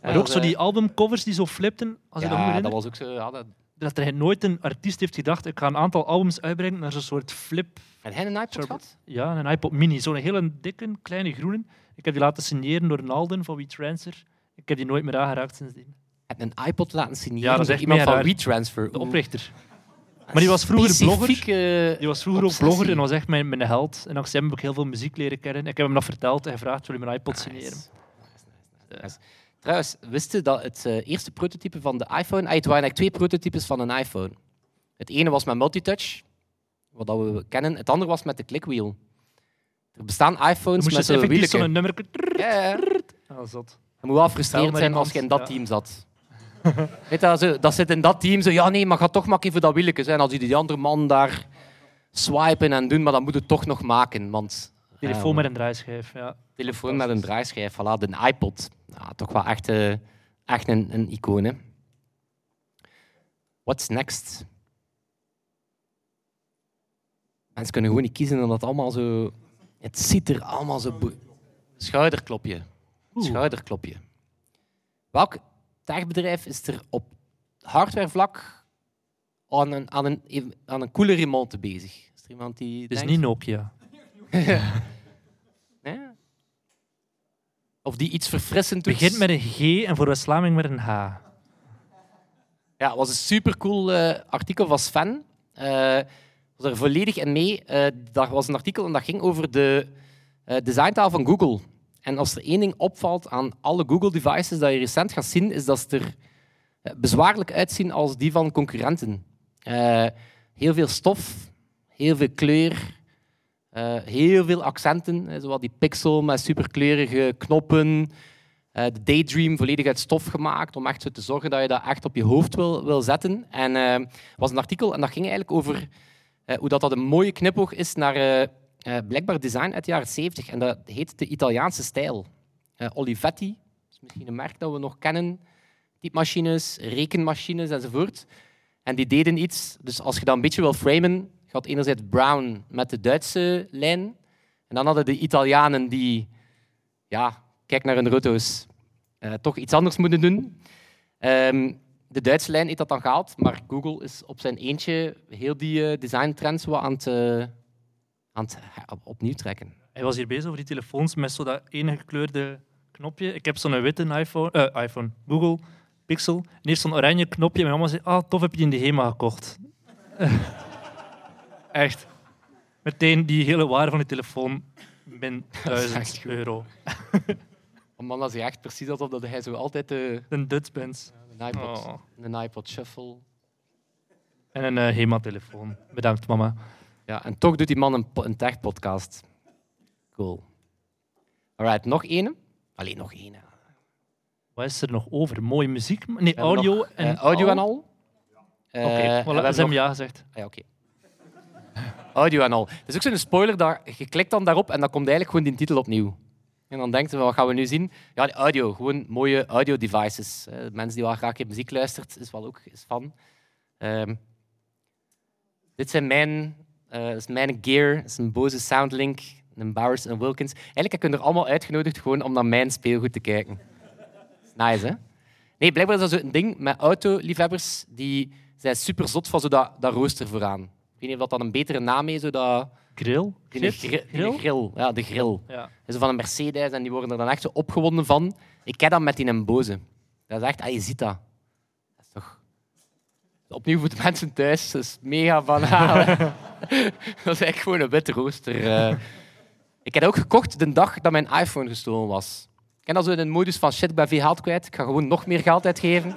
Maar ook zo die albumcovers die zo flipten. Als je dat ja, dat herinneren. was ook zo. Ja, dat... Dat er nooit een artiest heeft gedacht, ik ga een aantal albums uitbrengen naar zo'n soort flip. Heb jij een iPod gehad? Ja, een iPod mini. Zo'n hele dikke, kleine groene. Ik heb die laten signeren door Nalden van WeTransfer. Ik heb die nooit meer aangeraakt sindsdien. Heb een iPod laten signeren Ja, dat is iemand van. WeTransfer? De oprichter. Maar die was vroeger blogger. Die was vroeger ook blogger en was echt mijn, mijn held. En dankzij hem heb ik heel veel muziek leren kennen. Ik heb hem nog verteld en gevraagd, wil je mijn iPod signeren? Nice. Nice, nice, nice. Trouwens, wist je dat het eh, eerste prototype van de iPhone... Ah, het waren eigenlijk twee prototypes van een iPhone. Het ene was met multitouch, wat dat we kennen. Het andere was met de clickwheel. Er bestaan iPhones je met zo'n nummer... Ja, ja. Zot. Het moet wel frustrerend maar zijn als je in dat ja. team zat. (laughs) Weet je, zo, dat zit in dat team zo, ja nee, maar ga toch maar even dat wieletje zijn. Als die die andere man daar swipen en doen, maar dan moet het toch nog maken. Want, Telefoon ja, met een draaischijf, ja. telefoon met een draaischijf, voilà, de iPod. Ja, toch wel echt, eh, echt een, een icoon. Hè. What's next? Mensen kunnen gewoon niet kiezen omdat het allemaal zo... Het ziet er allemaal zo... Schouderklopje. Schouderklopje. Welk techbedrijf is er op hardwarevlak aan een, aan een, aan een coole remonte bezig? Is er iemand die Het is denkt- niet Nokia. (laughs) Of die iets verfrissend Het doet? begint met een G en voor West-Vlaming met een H. Ja, het was een supercool eh artikel van Sven. Eh was er volledig in mee. Eh dat was een artikel en dat ging over de eh, designtaal van Google. En als er één ding opvalt aan alle Google-devices dat je recent gaat zien, is dat ze er bezwaarlijk uitzien als die van concurrenten. Heel veel stof, heel veel kleur, eh, heel veel accenten, hè, zoals die pixel met superkleurige knoppen. Eh, de Daydream volledig uit stof gemaakt om echt zo te zorgen dat je dat echt op je hoofd wil, wil zetten. En eh, er was een artikel en dat ging eigenlijk over hoe dat, dat een mooie knipoog is naar blijkbaar design uit de jaren 70. En dat heet de Italiaanse stijl. Olivetti, is misschien een merk dat we nog kennen. Typemachines, rekenmachines enzovoort. En die deden iets, dus als je dat een beetje wil framen, had enerzijds Brown met de Duitse lijn. En dan hadden de Italianen die, ja, kijk naar hun auto's, eh, toch iets anders moeten doen. Ehm, de Duitse lijn heeft dat dan gehaald, maar Google is op zijn eentje heel die eh, designtrends wat aan het, eh, aan het he- op- opnieuw trekken. Hij was hier bezig over die telefoons met zo dat ene gekleurde knopje. Ik heb zo'n witte iPhone, iPhone, Google Pixel. En heeft zo'n oranje knopje. Mijn mama zei, ah, tof, heb je in de HEMA gekocht. (laughs) echt. Meteen die hele waarde van die telefoon min (laughs) echt 1000 goed. euro. (laughs) Oh man, dat is echt precies alsof dat hij zo altijd de, Een Benz. een, iPod, Oh. een iPod Shuffle... En een eh, HEMA-telefoon. Bedankt, mama. Ja, en toch doet die man een, po- een tech-podcast. Cool. Alright, nog één. Alleen nog één. Wat is er nog over? Mooie muziek? Nee, We hebben audio nog, en eh, audio en al. Eh, Oké, en we hebben nog- ja gezegd. Ah, ja, oké. Audio en al. Het is ook zo'n spoiler, dat je klikt dan daarop en dan komt eigenlijk gewoon die titel opnieuw. En dan denkt je, wat gaan we nu zien? Ja, de audio. Gewoon mooie audio-devices. Eh, mensen die wel graag in muziek luistert, is wel ook is van. Ehm, dit zijn mijn, dat is mijn gear. Is een Bose Soundlink, een Bowers en Wilkins. Eigenlijk heb ik er allemaal uitgenodigd gewoon om naar mijn speelgoed te kijken. Nice, hè? Nee, blijkbaar is dat zo een ding met autoliefhebbers. Die zijn super zot van zo dat rooster vooraan. Ik weet niet of dat dan een betere naam is, zo dat... Grill? Grill? grill. Ja, de grill. Ja. Zo van een Mercedes en die worden er dan echt zo opgewonden van. Ik ken dat met die een boze. Dat is echt, ah, je ziet dat. Dat is toch... Opnieuw voor de mensen thuis, dat is mega banaal. (laughs) hè. dat is echt gewoon een witte rooster. eh. Ik heb dat ook gekocht de dag dat mijn iPhone gestolen was. Ik ken dat zo in een modus van shit, ik ben veel geld kwijt. Ik ga gewoon nog meer geld uitgeven.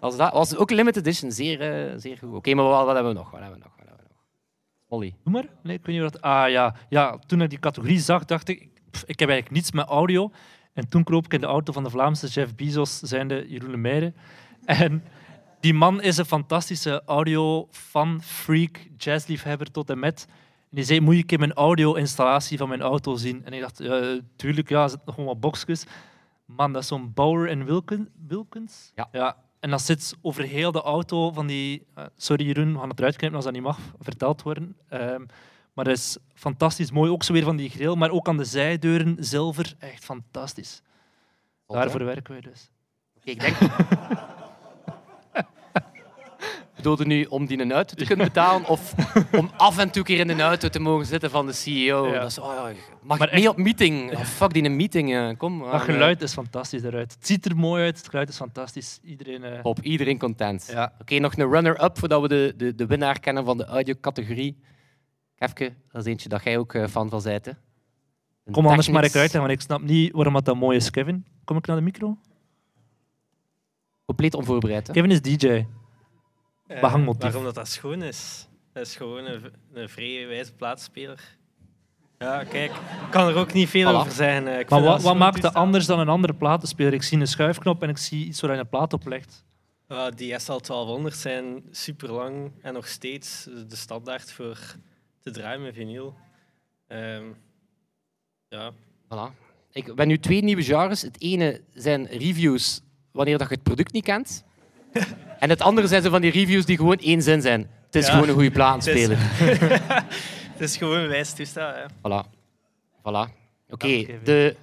Was dat was ook limited edition, zeer, eh, zeer goed. Oké, maar wat, wat hebben we nog? Wat hebben we nog? Maar. Nee, ik weet niet wat. Ah ja. ja, toen ik die categorie zag, dacht ik, pff, ik heb eigenlijk niets met audio. En toen kroop ik in de auto van de Vlaamse Jeff Bezos, zijnde Jeroen Lemeyre. (laughs) En die man is een fantastische audio-fan, freak, jazzliefhebber tot en met. En die zei, moet je een keer mijn audio-installatie van mijn auto zien? En ik dacht, ja, tuurlijk, ja, er zitten nog wat boxjes. Man, dat is zo'n Bauer en Wilkins. Ja. ja. En dat zit over heel de auto van die... eh, sorry Jeroen, we gaan het eruit knippen als dat niet mag verteld worden. Ehm, maar dat is fantastisch mooi. Ook zo weer van die grill, maar ook aan de zijdeuren zilver. Echt fantastisch. Daarvoor werken wij dus. Oké, ik denk... Bedoelde nu om die een auto te kunnen betalen of (laughs) om af en toe keer in de auto te mogen zitten van de CEO? Ja. Dat is, oh mag Maar ik mee op meeting? Oh, fuck die een meeting. kom. Dat eh, geluid is fantastisch eruit. Het ziet er mooi uit, het geluid is fantastisch. Iedereen... eh, Top, iedereen content. Ja. Oké, nog een runner-up voordat we de, de, de winnaar kennen van de audio-categorie. Kefke, dat is eentje dat jij ook eh, fan van? Een Kom anders maar ik uitleggen, want ik snap niet waarom dat, dat mooi is. Kevin, kom ik naar de micro? Compleet onvoorbereid. Hè? Kevin is DJ. Eh, Behangmotief. waarom dat, dat schoon is? Dat is gewoon een, een vrije wijze plaatspeler. Ja, kijk, ik kan er ook niet veel Voilà. over zeggen. eh. Ik Maar wat, wat maakt het anders dan een andere platenspeler? Ik zie een schuifknop en ik zie iets waar je een plaat op legt. Ja, die SL1200 zijn super lang en nog steeds de standaard voor te draaien met vinyl. Ehm, ja, Voilà. Ik ben nu twee nieuwe genres. Het ene zijn reviews wanneer dat je het product niet kent. (laughs) en het andere zijn zo van die reviews die gewoon één zin zijn. Het is Ja. gewoon een goede platenspeler. (laughs) het is gewoon een wijs toestel. Hè. Voilà. Voilà. Oké, de,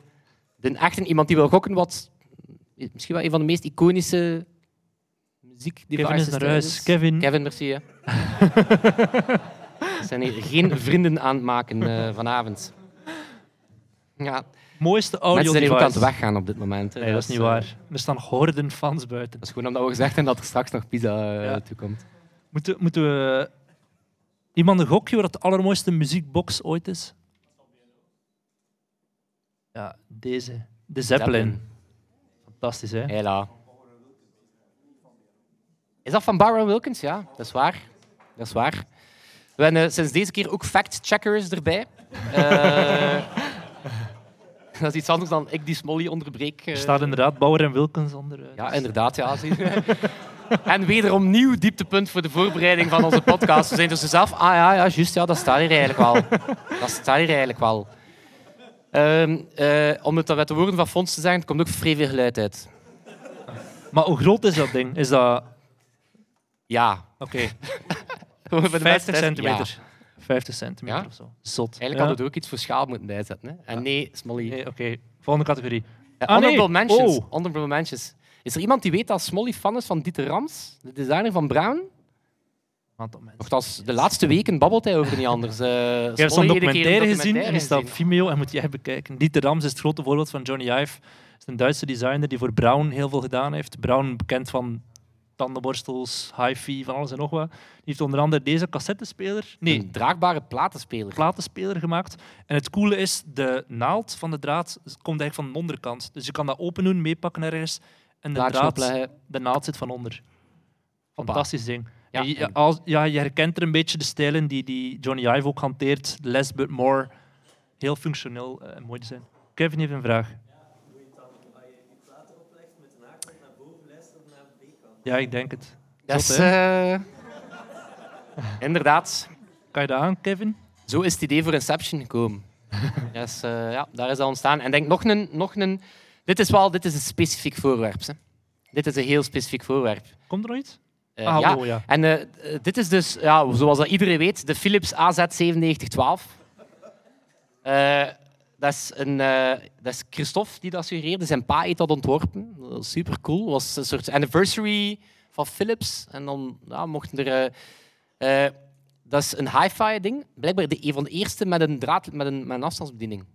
de echte iemand die wil gokken wat misschien wel een van de meest iconische muziek Kevin is naar huis. Kevin. Kevin, merci. Hè. We (laughs) zijn hier geen vrienden aan het maken eh, vanavond. Ja, Mooiste audio mensen zijn aan het weggaan op dit moment. hè. Nee, dat is niet eh, waar. Er staan horden fans buiten. Dat is gewoon omdat we gezegd hebben dat er straks nog pizza eh, Ja. toekomt. Moeten, moeten we iemand een gokje wat de allermooiste muziekbox ooit is? Ja, deze. De Zeppelin. Fantastisch, hè? Hela. Is dat van Byron Wilkins? Ja, dat is waar. Dat is waar. We hebben eh, sinds deze keer ook fact-checkers erbij. (laughs) Eh, (laughs) dat is iets anders dan ik die Smolly onderbreek. eh. Er staat inderdaad Bauer en Wilkens onder. eh, Ja, inderdaad. Ja, (laughs) (laughs) en wederom nieuw dieptepunt voor de voorbereiding van onze podcast. We zijn dus zelf... Ah ja, ja juist, ja, dat staat hier eigenlijk wel. Dat staat hier eigenlijk wel. Ehm, eh, om het dan met de woorden van Fons te zeggen, er komt ook vrij veel geluid uit. Maar hoe groot is dat ding? Is dat... Ja. Oké, Voor de 50 mensen- centimeter. 50 centimeter Ja? of zo. Zot. Eigenlijk Ja? hadden we er ook iets voor schaal moeten bijzetten. Hè? En nee, Smolly. Nee, Oké, volgende categorie. Eh, Ah, nee. mentions. Oh. Honorable mentions. Is er iemand die weet dat Smolly fan is van Dieter Rams, de designer van Brown? Aantal mensen. Nochtans, de laatste weken babbelt hij over niet anders. Eh, Ik heb Smolly zo'n documentaire gezien en die staat op. Vimeo en moet jij bekijken. Dieter Rams is het grote voorbeeld van Johnny Ive. is een Duitse designer die voor Brown heel veel gedaan heeft. Brown bekend van tandenborstels, hi-fi, van alles en nog wat. Die heeft onder andere deze cassettespeler, nee, Een draagbare platenspeler. platenspeler gemaakt. En het coole is, de naald van de draad komt eigenlijk van de onderkant. Dus je kan dat open doen, meepakken ergens en de, draad, de naald zit van onder. Fantastisch ding. Ja, je, als, ja, je herkent er een beetje de stijlen die, die Johnny Ive ook hanteert. Less but more. Heel functioneel eh, en mooi design. Kevin heeft een vraag. Ja, ik denk het. Dat is, eh, inderdaad. Kan je dat aan, Kevin? Zo is het idee voor Inception gekomen. (laughs) yes, eh, ja, daar is dat ontstaan. En denk nog een, nog een... Dit is wel dit is een specifiek voorwerp. Hè. Dit is een heel specifiek voorwerp. Komt er iets? Eh, ah, ja. oh, ja. En dit is dus, ja, zoals dat iedereen weet, de Philips AZ9712. Dat, is een, eh, dat is Christophe die dat suggereerde. Zijn pa heeft dat ontworpen. Dat super cool. Was een soort anniversary van Philips. En dan ja, mochten er... eh, eh, dat is een hi-fi ding. Blijkbaar de, een van de eerste met een, draad, met een, met een afstandsbediening.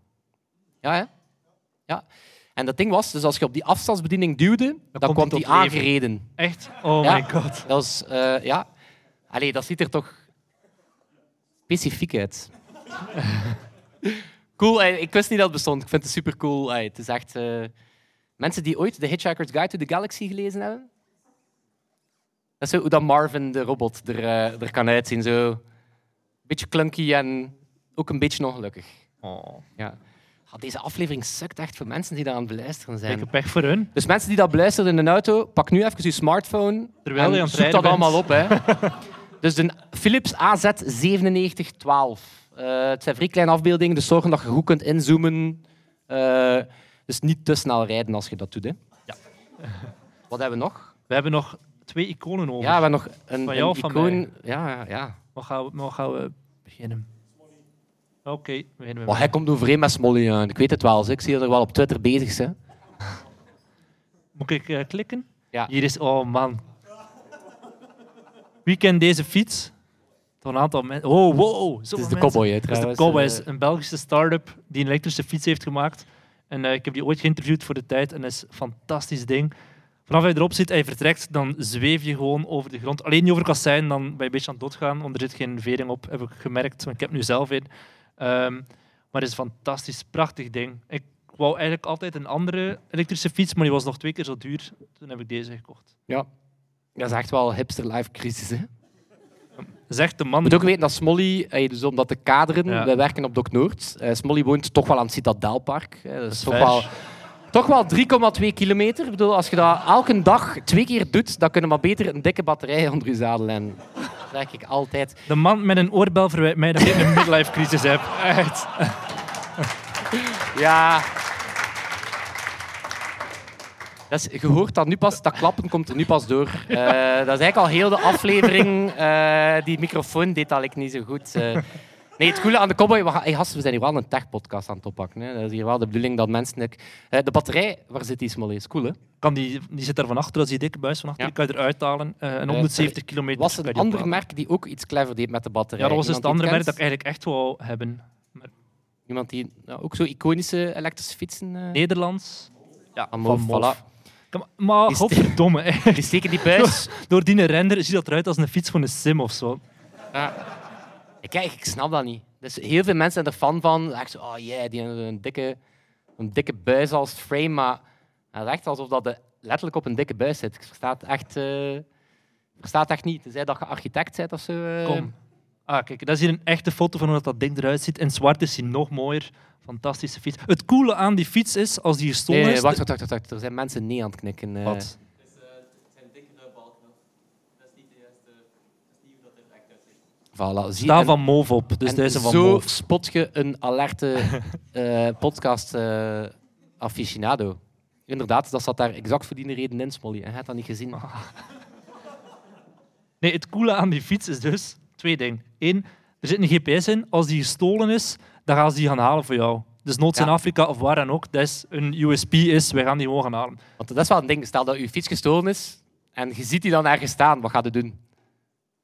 Ja, hè? Ja. En dat ding was, dus als je op die afstandsbediening duwde, dan, kwam die leven. aangereden. Echt? Oh Ja. my god. Dat was, ja. Allee, dat ziet er toch specifiek uit. (laughs) cool, ik wist niet dat het bestond. Ik vind het super cool. Het is echt. eh, Mensen die ooit The Hitchhiker's Guide to the Galaxy gelezen hebben. Dat is zo hoe dat Marvin de robot er, eh, er kan uitzien. Zo. Beetje clunky en ook een beetje ongelukkig. Oh. Ja. Ah, deze aflevering sukt echt voor mensen die daar aan het beluisteren zijn. Ik heb pech voor hun. Dus mensen die dat beluisteren in een auto, pak nu even je smartphone Terwijl en je aan het zoek dat bent. allemaal op. Hè. (laughs) dus de Philips AZ9712. Eh het zijn vrij kleine afbeeldingen, dus zorg dat je goed kunt inzoomen. Eh, dus niet te snel rijden als je dat doet. Hè. Ja. (laughs) Wat hebben we nog? We hebben nog twee iconen over. Ja, we hebben nog een, Van een jou of van icoon. mij? Ja, ja. Wat gaan we, wat gaan we beginnen? Oké, we beginnen met Maar hij komt overeen met Smolly. aan. Ik weet het wel. Ik zie dat er wel op Twitter bezig. Hè. Moet ik eh, klikken? Ja. Hier is... Oh, man. Wie kent deze fiets? Een aantal mensen... Oh, wow. Het is de Cowboy, hè, Het is de. Cowboy. Eh, is een Belgische start-up die een elektrische fiets heeft gemaakt. En eh, ik heb die ooit geïnterviewd voor de tijd. En dat is een fantastisch ding. Vanaf hij erop zit en je vertrekt, dan zweef je gewoon over de grond. Alleen niet over kassein, dan ben je een beetje aan het doodgaan. Want er zit geen vering op, heb ik gemerkt. Want ik heb nu zelf een. Ehm, maar het is een fantastisch, prachtig ding. Ik wou eigenlijk altijd een andere elektrische fiets, maar die was nog twee keer zo duur. Toen heb ik deze gekocht. ja. Dat is echt wel hipster life crisis. Hè. Zegt de man... Je moet ook weten dat Smolly, eh, dus om dat te kaderen, Ja. wij werken op Dok Noord. Eh, Smolly woont toch wel aan het Citadelpark. Dat is toch wel, toch wel 3,2 kilometer. Ik bedoel, als je dat elke dag twee keer doet, dan kunnen we maar beter een dikke batterij onder je zadel. En dat zeg ik altijd. De man met een oorbel verwijt mij dat ik een midlife crisis heb. Echt. (laughs) Ja. Is, je hoort dat nu pas, dat klappen komt er nu pas door. Eh, dat is eigenlijk al heel de aflevering. eh, die microfoon deed dat ik niet zo goed. eh. Nee, het coole aan de cowboy... we gaan- Hey, gasten, we zijn hier wel een tech-podcast aan het oppakken. Hè. Dat is hier wel de bedoeling dat mensen... de batterij, waar zit die Smolly? Is cool, hè? Kan die, die zit daar van achter, dat is die dikke buis van achter. Ja. Die kan je eruit halen. Eh en 170 kilometer. was kan een ander merk die ook iets clever deed met de batterij. Ja, dat was dus het andere merk het dat ik eigenlijk echt wou hebben. kent? Iemand die ja, ook zo iconische elektrische fietsen... Nederlands. Ja, van Mof. voilà. Maar Is- godverdomme, hè. Die steken die buis... (laughs) door die render ziet dat eruit als een fiets van een sim of zo. Ja. Kijk, ik snap dat niet. Dus heel veel mensen zijn er fan van. Echt zo, oh yeah, die hebben een dikke, een dikke buis als frame, maar het is echt alsof dat de letterlijk op een dikke buis zit. Ik versta het echt, versta het echt niet. Tenzij dat je architect bent of zo. eh. Kom. Ah, kijk, dat is hier een echte foto van hoe dat, dat ding eruit ziet. In zwart is hij nog mooier. Fantastische fiets. Het coole aan die fiets is, als die gestolen Nee, nee, is... wacht, wacht, wacht, wacht. Er zijn mensen nee aan het knikken. eh. Wat? Voilà, zie Staal en- van Move op, dus en deze van zo Move. spot je een alerte (laughs) eh, podcast eh, aficionado. Inderdaad, dat zat daar exact voor die reden in, Smolly. En je hebt dat niet gezien. (laughs) Nee, het coole aan die fiets is dus twee dingen. Eén, er zit een GPS in. Als die gestolen is, dan gaan ze die gaan halen voor jou. Dus noods in. Afrika of waar dan ook, dat is een USP is, wij gaan die gewoon gaan halen. Want dat is wel een ding. Stel dat je fiets gestolen is en je ziet die dan ergens staan, wat ga je doen?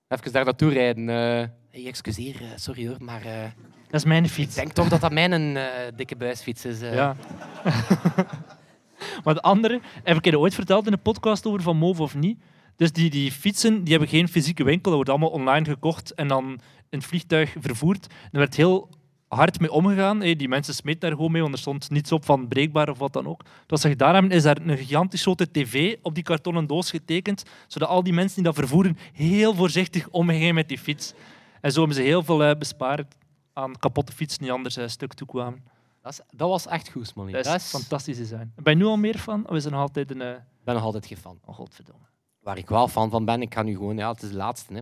Even daar naartoe rijden. eh hey, excuseer, eh, sorry hoor, maar eh, Dat is mijn ik fiets. denk toch dat dat mijn eh, dikke buisfiets is. Ja. (laughs) maar de andere, heb ik je ooit verteld in een podcast over Van Move of niet? Dus die, die fietsen die hebben geen fysieke winkel, dat wordt allemaal online gekocht en dan in het vliegtuig vervoerd. Er werd heel hard mee omgegaan. Hey, die mensen smeten daar gewoon mee, want er stond niets op van breekbaar of wat dan ook. Wat ze gedaan hebben, is daar een gigantisch grote tv op die kartonnen doos getekend, zodat al die mensen die dat vervoeren heel voorzichtig omgingen met die fiets. En zo hebben ze heel veel eh, bespaard aan kapotte fietsen die anders eh, stuk toe kwamen. Dat, is- dat was echt goed, Smolly. Dat Dat is is- fantastisch design. Ben je nu al meer van? Of is er nog altijd een... eh, Ik ben nog altijd geen fan. Oh, godverdomme. Waar ik wel fan van ben, ik ga nu gewoon... Ja, het is de laatste. Hè.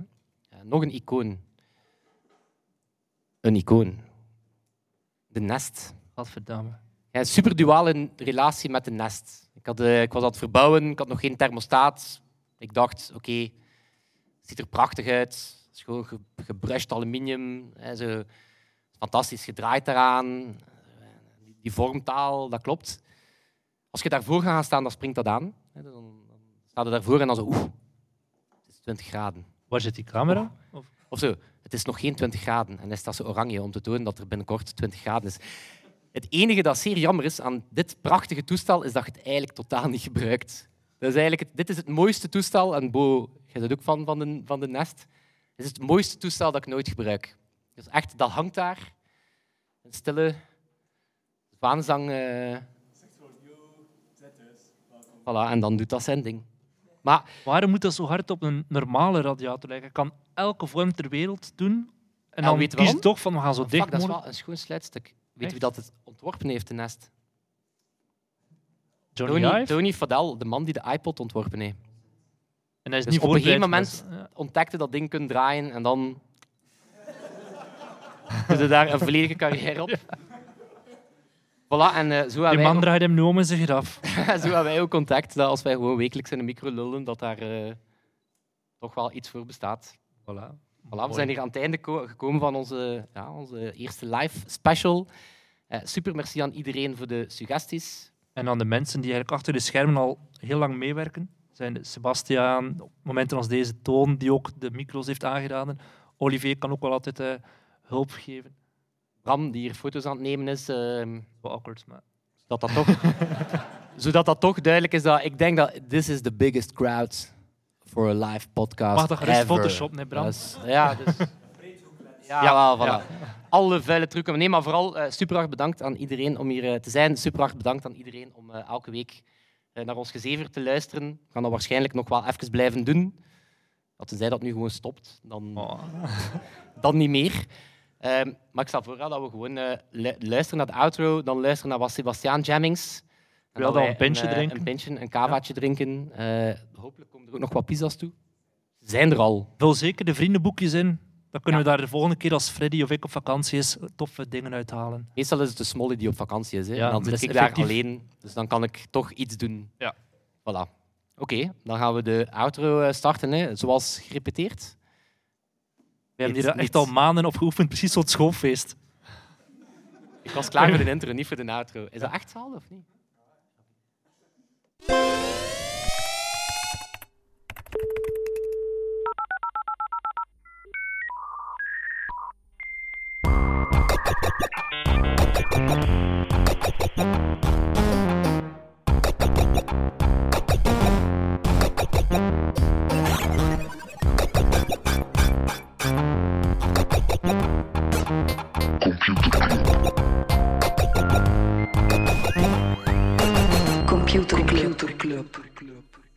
Eh, nog een icoon. Een icoon. De Nest. Godverdamme. Ja, een super duale relatie met de Nest. Ik, had, eh, ik was aan het verbouwen, ik had nog geen thermostaat. Ik dacht, oké, het ziet er prachtig uit. Het is gewoon ge gebrushed aluminium. Hè, zo. Fantastisch gedraaid daaraan. Eh, Die, die vormtaal, dat klopt. Als je daarvoor gaat staan, dan springt dat aan. Hè, Dan, je daarvoor en dan zo, oeh, het is 20 graden. Waar zit die camera? Of... Of zo, het is nog geen 20 graden. En dan staat ze oranje om te tonen dat er binnenkort 20 graden is. Het enige dat zeer jammer is aan dit prachtige toestel, is dat je het eigenlijk totaal niet gebruikt. Dat is eigenlijk het, dit is het mooiste toestel, en Bo, jij bent ook van, van, de, van de Nest. Dit is het mooiste toestel dat ik nooit gebruik. Dus echt, dat hangt daar. Een stille zwaanzang. eh Voilà, en dan doet dat zijn ding. Maar Waarom moet dat zo hard op een normale radiator liggen? Ik kan elke vorm ter wereld doen. En dan weet kies je toch van, we gaan zo dicht dat is mogelijk. wel een schoon sluitstuk. Weet wie dat het ontworpen heeft, de Nest? Johnny Tony? Tony Fadell, de man die de iPod ontworpen heeft. En hij is Dus niet op een gegeven moment ontdekte dat ding kunnen draaien en dan (laughs) doe daar een volledige carrière op. (laughs) Voilà, en eh, zo, Die hebben man wij draait hem nu om in zijn graf. ook, zo hebben wij ook contact dat als wij gewoon wekelijks in de micro lullen, dat daar eh, toch wel iets voor bestaat. Voilà. Voilà, we zijn hier aan het einde ko- gekomen van onze, ja, onze eerste live special. Eh, super merci aan iedereen voor de suggesties. En aan de mensen die eigenlijk achter de schermen al heel lang meewerken. Zijn Sebastiaan, op momenten als deze Toon, die ook de micro's heeft aangeraden. Olivier kan ook wel altijd eh, hulp geven. Bram, die hier foto's aan het nemen is. ehm, Wel awkward, maar... dat dat toch, (laughs) zodat dat toch duidelijk is dat ik denk dat this is the biggest crowd for a live podcast Mag gerust ever. Photoshop, nee, Bram? Is- ja, dus... (laughs) Ja, Ja, voilà. ja. Alle vuile trucken. Nee, maar vooral eh, super hard bedankt aan iedereen om hier eh, te zijn. Super hard bedankt aan iedereen om eh, elke week naar ons gezever te luisteren. We gaan dat waarschijnlijk nog wel even blijven doen. Tenzij dat nu gewoon stopt, dan, Oh. (laughs) dan niet meer. Ehm, maar ik stel voor dat we gewoon eh, lu- luisteren naar de outro, dan luisteren naar wat Sebastiaan Jammings. En Wil dat dan wij een pintje eh, drinken? Een pintje, een kavaatje drinken. Eh, hopelijk komen er ook nog wat pizza's toe. Zijn er al. Vul zeker de vriendenboekjes in. Dan kunnen we daar de volgende keer als Freddy of ik op vakantie is toffe dingen uithalen. Meestal is het de Smolly die op vakantie is. Hè. Ja, en dan zit ik daar alleen. Dus dan kan ik toch iets doen. Ja. Voilà. Oké, dan gaan we de outro starten, hè. zoals gerepeteerd. We hebben Niet- hier echt al maanden op geoefend, precies zo'n schoolfeest. Ik was klaar voor de intro, niet voor de outro. Is dat echt zo of niet? Computer Club. Computer Club.